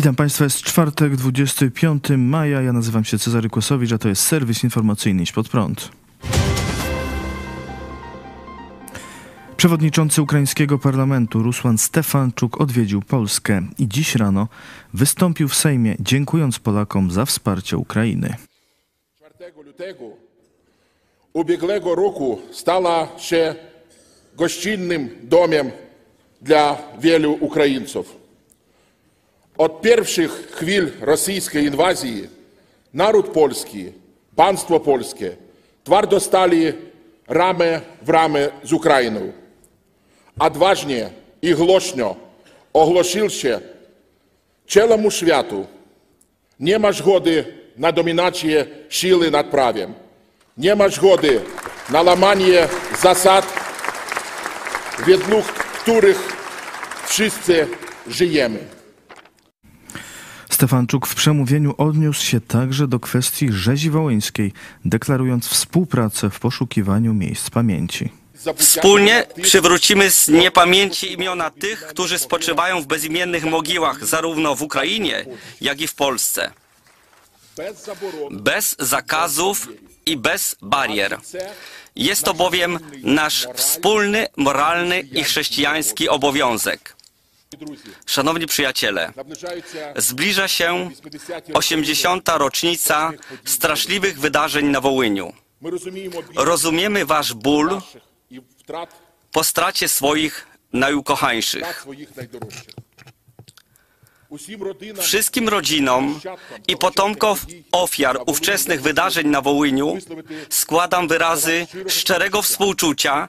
Witam Państwa, jest czwartek, 25 maja. Ja nazywam się Cezary Kłosowicz, a to jest serwis informacyjny Idź Pod Prąd. Przewodniczący ukraińskiego parlamentu Rusłan Stefanczuk odwiedził Polskę i dziś rano wystąpił w Sejmie, dziękując Polakom za wsparcie Ukrainy. 4 lutego ubiegłego roku stała się gościnnym domem dla wielu Ukraińców. От перших хвиль російської інвазії народ польський, панство польське твердо стали раме в рами з Україною. Адважні і глошньо оголошилше челому святу не маж годи на домінацію сили над правом, не маж годи на ламання засад, від лук, в которых всі живемо. Stefanczuk w przemówieniu odniósł się także do kwestii rzezi wołyńskiej, deklarując współpracę w poszukiwaniu miejsc pamięci. Wspólnie przywrócimy z niepamięci imiona tych, którzy spoczywają w bezimiennych mogiłach, zarówno w Ukrainie, jak i w Polsce. Bez zakazów i bez barier. Jest to bowiem nasz wspólny, moralny i chrześcijański obowiązek. Szanowni przyjaciele, zbliża się 80. rocznica straszliwych wydarzeń na Wołyniu. Rozumiemy wasz ból po stracie swoich najukochańszych. Wszystkim rodzinom i potomkom ofiar ówczesnych wydarzeń na Wołyniu składam wyrazy szczerego współczucia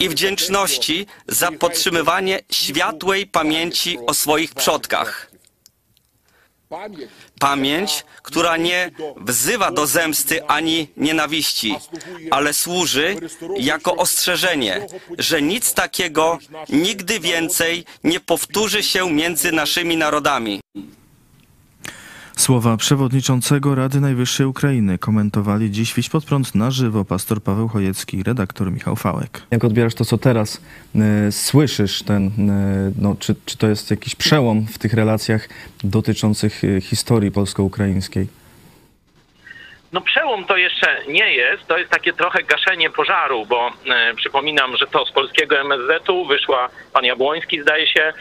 i wdzięczności za podtrzymywanie światłej pamięci o swoich przodkach. Pamięć, która nie wzywa do zemsty ani nienawiści, ale służy jako ostrzeżenie, że nic takiego nigdy więcej nie powtórzy się między naszymi narodami. Słowa przewodniczącego Rady Najwyższej Ukrainy komentowali dziś Wiś pod prąd na żywo pastor Paweł Chojecki i redaktor Michał Fałek. Jak odbierasz to, co teraz y, słyszysz, ten, y, no, czy, czy to jest jakiś przełom w tych relacjach dotyczących y, historii polsko-ukraińskiej? No przełom to jeszcze nie jest, to jest takie trochę gaszenie pożaru, bo e, przypominam, że to z polskiego MSZ-u wyszła pan Jabłoński, zdaje się,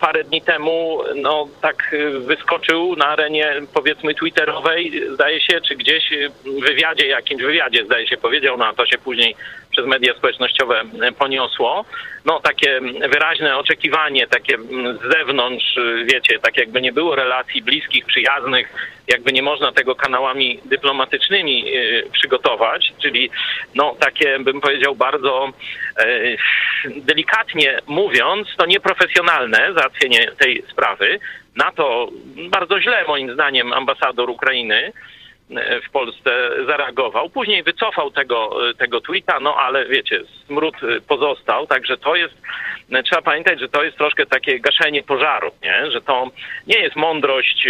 parę dni temu, no tak e, wyskoczył na arenie powiedzmy twitterowej, zdaje się, czy gdzieś w wywiadzie, jakimś wywiadzie, zdaje się, powiedział, no a to się później przez media społecznościowe e, poniosło. No takie wyraźne oczekiwanie, takie z zewnątrz, e, wiecie, tak jakby nie było relacji bliskich, przyjaznych, jakby nie można tego kanałami dyplomatycznymi e, przygotować, czyli no takie bym powiedział bardzo delikatnie mówiąc, to nieprofesjonalne załatwienie tej sprawy. Na to bardzo źle moim zdaniem ambasador Ukrainy w Polsce zareagował. Później wycofał tego, tego tweeta, no ale wiecie, smród pozostał, także to jest, trzeba pamiętać, że to jest troszkę takie gaszenie pożaru, nie? że to nie jest mądrość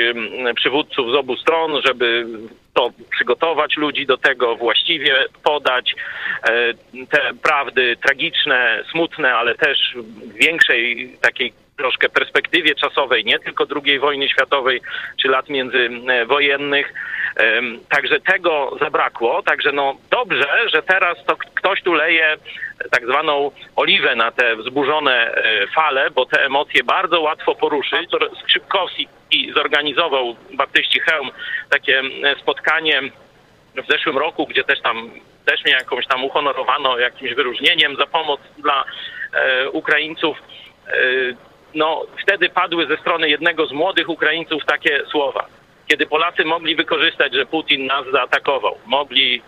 przywódców z obu stron, żeby to przygotować ludzi do tego, właściwie podać e, te prawdy tragiczne, smutne, ale też w większej takiej troszkę perspektywie czasowej, nie tylko II wojny światowej czy lat międzywojennych. Także tego zabrakło. Także no dobrze, że teraz to ktoś tu leje tak zwaną oliwę na te wzburzone e, fale, bo te emocje bardzo łatwo poruszyć. Skrzypkowski zorganizował Baptyści Helm takie spotkanie w zeszłym roku, gdzie też tam też mnie jakąś tam uhonorowano jakimś wyróżnieniem za pomoc dla e, Ukraińców. E, no, wtedy padły ze strony jednego z młodych Ukraińców takie słowa. Kiedy Polacy mogli wykorzystać, że Putin nas zaatakował, mogli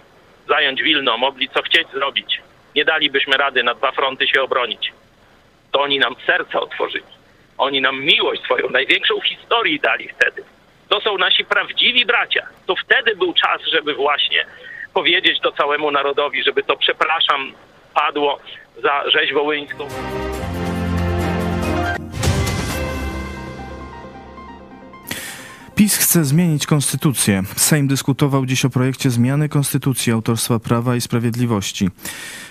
zająć Wilno, mogli co chcieć zrobić, nie dalibyśmy rady na dwa fronty się obronić. To oni nam serca otworzyli. Oni nam miłość swoją, największą w historii dali wtedy. To są nasi prawdziwi bracia. To wtedy był czas, żeby właśnie powiedzieć to całemu narodowi, żeby to przepraszam padło za rzeź wołyńską. PiS chce zmienić konstytucję. Sejm dyskutował dziś o projekcie zmiany konstytucji autorstwa Prawa i Sprawiedliwości.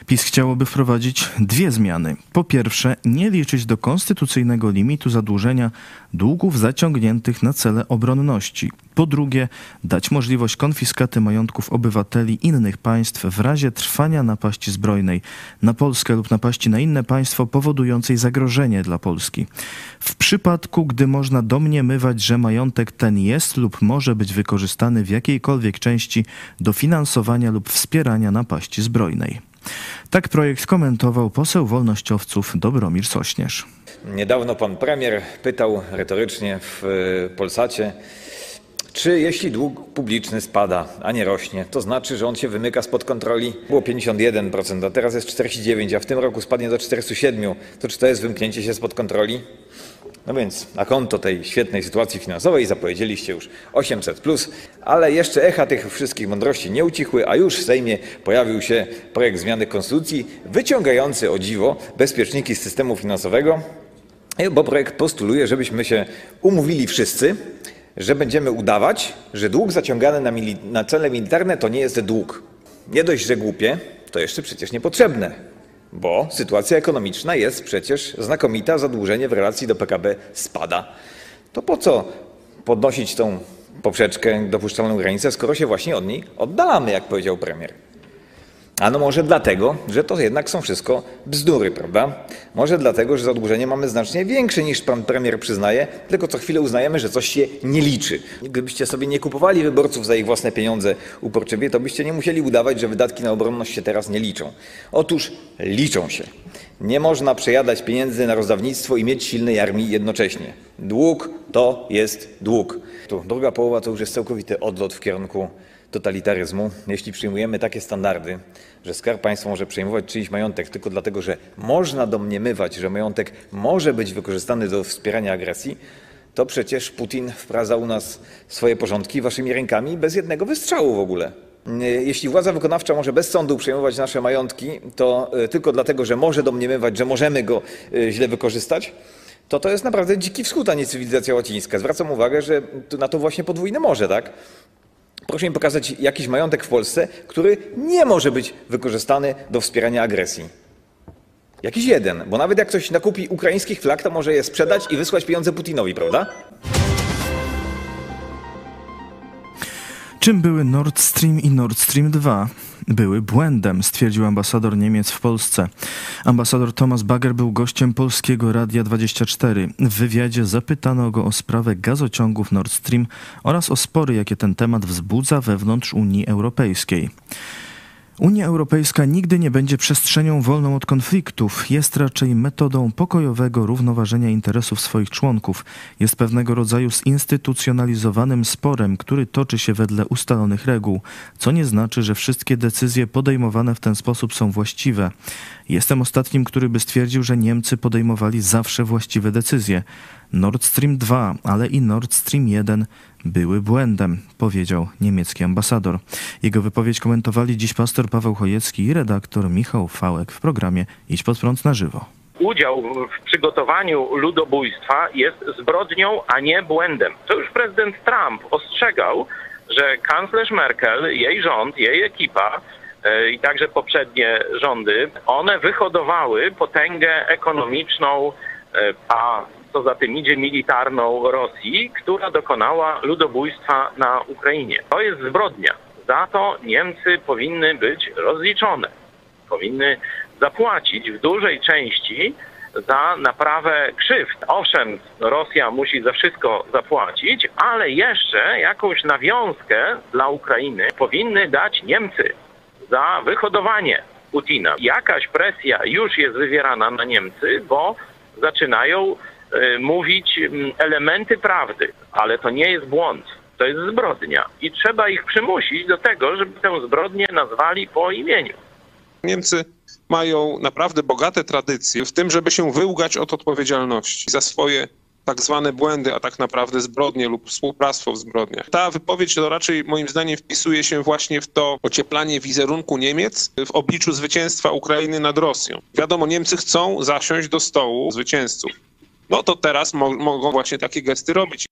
PiS chciałoby wprowadzić dwie zmiany. Po pierwsze, nie liczyć do konstytucyjnego limitu zadłużenia długów zaciągniętych na cele obronności. Po drugie, dać możliwość konfiskaty majątków obywateli innych państw w razie trwania napaści zbrojnej na Polskę lub napaści na inne państwo powodującej zagrożenie dla Polski. W przypadku, gdy można domniemywać, że majątek ten jest lub może być wykorzystany w jakiejkolwiek części do finansowania lub wspierania napaści zbrojnej. Tak projekt komentował poseł wolnościowców Dobromir Sośnierz. Niedawno pan premier pytał retorycznie w y, Polsacie, czy jeśli dług publiczny spada, a nie rośnie, to znaczy, że on się wymyka spod kontroli? Było 51%, a teraz jest 49%, a w tym roku spadnie do 47%. To czy to jest wymknięcie się spod kontroli? No więc na konto tej świetnej sytuacji finansowej zapowiedzieliście już 800, plus, ale jeszcze echa tych wszystkich mądrości nie ucichły, a już w Sejmie pojawił się projekt zmiany konstytucji wyciągający o dziwo bezpieczniki z systemu finansowego, bo projekt postuluje, żebyśmy się umówili wszyscy, że będziemy udawać, że dług zaciągany na, mili- na cele militarne to nie jest dług. Nie dość, że głupie, to jeszcze przecież niepotrzebne, bo sytuacja ekonomiczna jest przecież znakomita, zadłużenie w relacji do PKB spada. To po co podnosić tą poprzeczkę, dopuszczalną granicę, skoro się właśnie od niej oddalamy, jak powiedział premier? Ano może dlatego, że to jednak są wszystko bzdury, prawda? Może dlatego, że zadłużenie mamy znacznie większe niż pan premier przyznaje, tylko co chwilę uznajemy, że coś się nie liczy. Gdybyście sobie nie kupowali wyborców za ich własne pieniądze uporczywie, to byście nie musieli udawać, że wydatki na obronność się teraz nie liczą. Otóż liczą się. Nie można przejadać pieniędzy na rozdawnictwo i mieć silnej armii jednocześnie. Dług to jest dług. Tu druga połowa to już jest całkowity odlot w kierunku totalitaryzmu, jeśli przyjmujemy takie standardy, że Skarb Państwa może przejmować czyjś majątek tylko dlatego, że można domniemywać, że majątek może być wykorzystany do wspierania agresji, to przecież Putin wprowadza u nas swoje porządki waszymi rękami bez jednego wystrzału w ogóle. Jeśli władza wykonawcza może bez sądu przejmować nasze majątki, to y, tylko dlatego, że może domniemywać, że możemy go y, źle wykorzystać, to to jest naprawdę dziki wschód, a nie cywilizacja łacińska. Zwracam uwagę, że na to właśnie podwójne morze, tak? Proszę mi pokazać jakiś majątek w Polsce, który nie może być wykorzystany do wspierania agresji. Jakiś jeden, bo nawet jak ktoś nakupi ukraińskich flag, to może je sprzedać i wysłać pieniądze Putinowi, prawda? Czym były Nord Stream i Nord Stream 2? Były błędem, stwierdził ambasador Niemiec w Polsce. Ambasador Thomas Bagger był gościem polskiego Radia 24. W wywiadzie zapytano go o sprawę gazociągów Nord Stream oraz o spory, jakie ten temat wzbudza wewnątrz Unii Europejskiej. Unia Europejska nigdy nie będzie przestrzenią wolną od konfliktów, jest raczej metodą pokojowego równoważenia interesów swoich członków. Jest pewnego rodzaju zinstytucjonalizowanym sporem, który toczy się wedle ustalonych reguł, co nie znaczy, że wszystkie decyzje podejmowane w ten sposób są właściwe. Jestem ostatnim, który by stwierdził, że Niemcy podejmowali zawsze właściwe decyzje. Nord Stream 2, ale i Nord Stream 1 były błędem, powiedział niemiecki ambasador. Jego wypowiedź komentowali dziś pastor Paweł Chojecki i redaktor Michał Fałek w programie Idź pod prąd na żywo. Udział w przygotowaniu ludobójstwa jest zbrodnią, a nie błędem. To już prezydent Trump ostrzegał, że kanclerz Merkel, jej rząd, jej ekipa e, i także poprzednie rządy, one wyhodowały potęgę ekonomiczną, e, a co za tym idzie militarną Rosji, która dokonała ludobójstwa na Ukrainie. To jest zbrodnia. Za to Niemcy powinny być rozliczone. Powinny zapłacić w dużej części za naprawę krzywd. Owszem, Rosja musi za wszystko zapłacić, ale jeszcze jakąś nawiązkę dla Ukrainy powinny dać Niemcy za wyhodowanie Putina. Jakaś presja już jest wywierana na Niemcy, bo zaczynają mówić mm, elementy prawdy, ale to nie jest błąd. To jest zbrodnia i trzeba ich przymusić do tego, żeby tę zbrodnię nazwali po imieniu. Niemcy mają naprawdę bogate tradycje w tym, żeby się wyłgać od odpowiedzialności za swoje tak zwane błędy, a tak naprawdę zbrodnie lub współpractwo w zbrodniach. Ta wypowiedź to raczej moim zdaniem wpisuje się właśnie w to ocieplanie wizerunku Niemiec w obliczu zwycięstwa Ukrainy nad Rosją. Wiadomo, Niemcy chcą zasiąść do stołu zwycięzców no to teraz mo mogą właśnie takie gesty robić.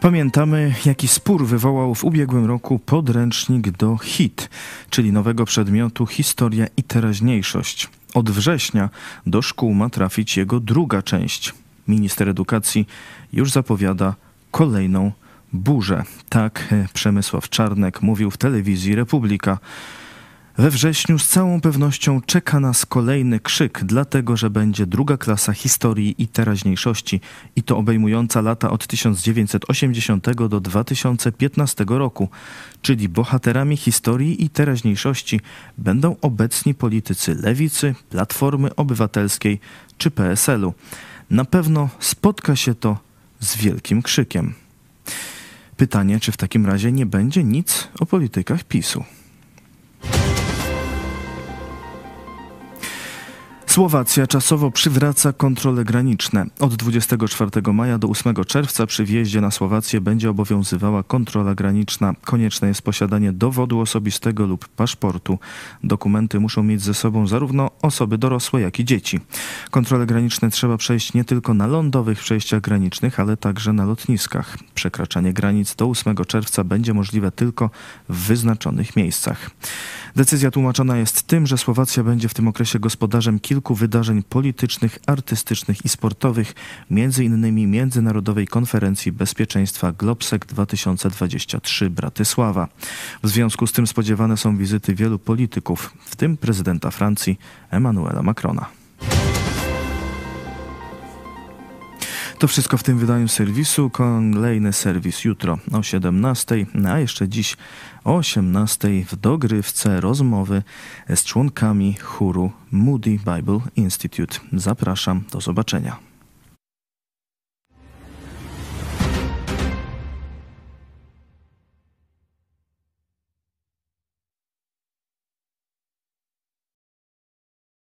Pamiętamy, jaki spór wywołał w ubiegłym roku podręcznik do HIT, czyli nowego przedmiotu Historia i teraźniejszość. Od września do szkół ma trafić jego druga część. Minister Edukacji już zapowiada kolejną burzę. Tak e, Przemysław Czarnek mówił w telewizji Republika. We wrześniu z całą pewnością czeka nas kolejny krzyk, dlatego że będzie druga klasa historii i teraźniejszości i to obejmująca lata od 1980 do 2015 roku, czyli bohaterami historii i teraźniejszości będą obecni politycy lewicy, Platformy Obywatelskiej czy PSL-u. Na pewno spotka się to z wielkim krzykiem. Pytanie, czy w takim razie nie będzie nic o politykach PiSu. Słowacja czasowo przywraca kontrole graniczne. Od 24 maja do 8 czerwca przy wjeździe na Słowację będzie obowiązywała kontrola graniczna. Konieczne jest posiadanie dowodu osobistego lub paszportu. Dokumenty muszą mieć ze sobą zarówno osoby dorosłe, jak i dzieci. Kontrole graniczne trzeba przejść nie tylko na lądowych przejściach granicznych, ale także na lotniskach. Przekraczanie granic do 8 czerwca będzie możliwe tylko w wyznaczonych miejscach. Decyzja tłumaczona jest tym, że Słowacja będzie w tym okresie gospodarzem kilku wydarzeń politycznych, artystycznych i sportowych, innymi Międzynarodowej Konferencji Bezpieczeństwa Globsec 2023 Bratysława. W związku z tym spodziewane są wizyty wielu polityków, w tym prezydenta Francji Emmanuela Macrona. To wszystko w tym wydaniu serwisu. Kolejny serwis jutro o 17, a jeszcze dziś o 18 w dogrywce rozmowy z członkami chóru Moody Bible Institute. Zapraszam, do zobaczenia.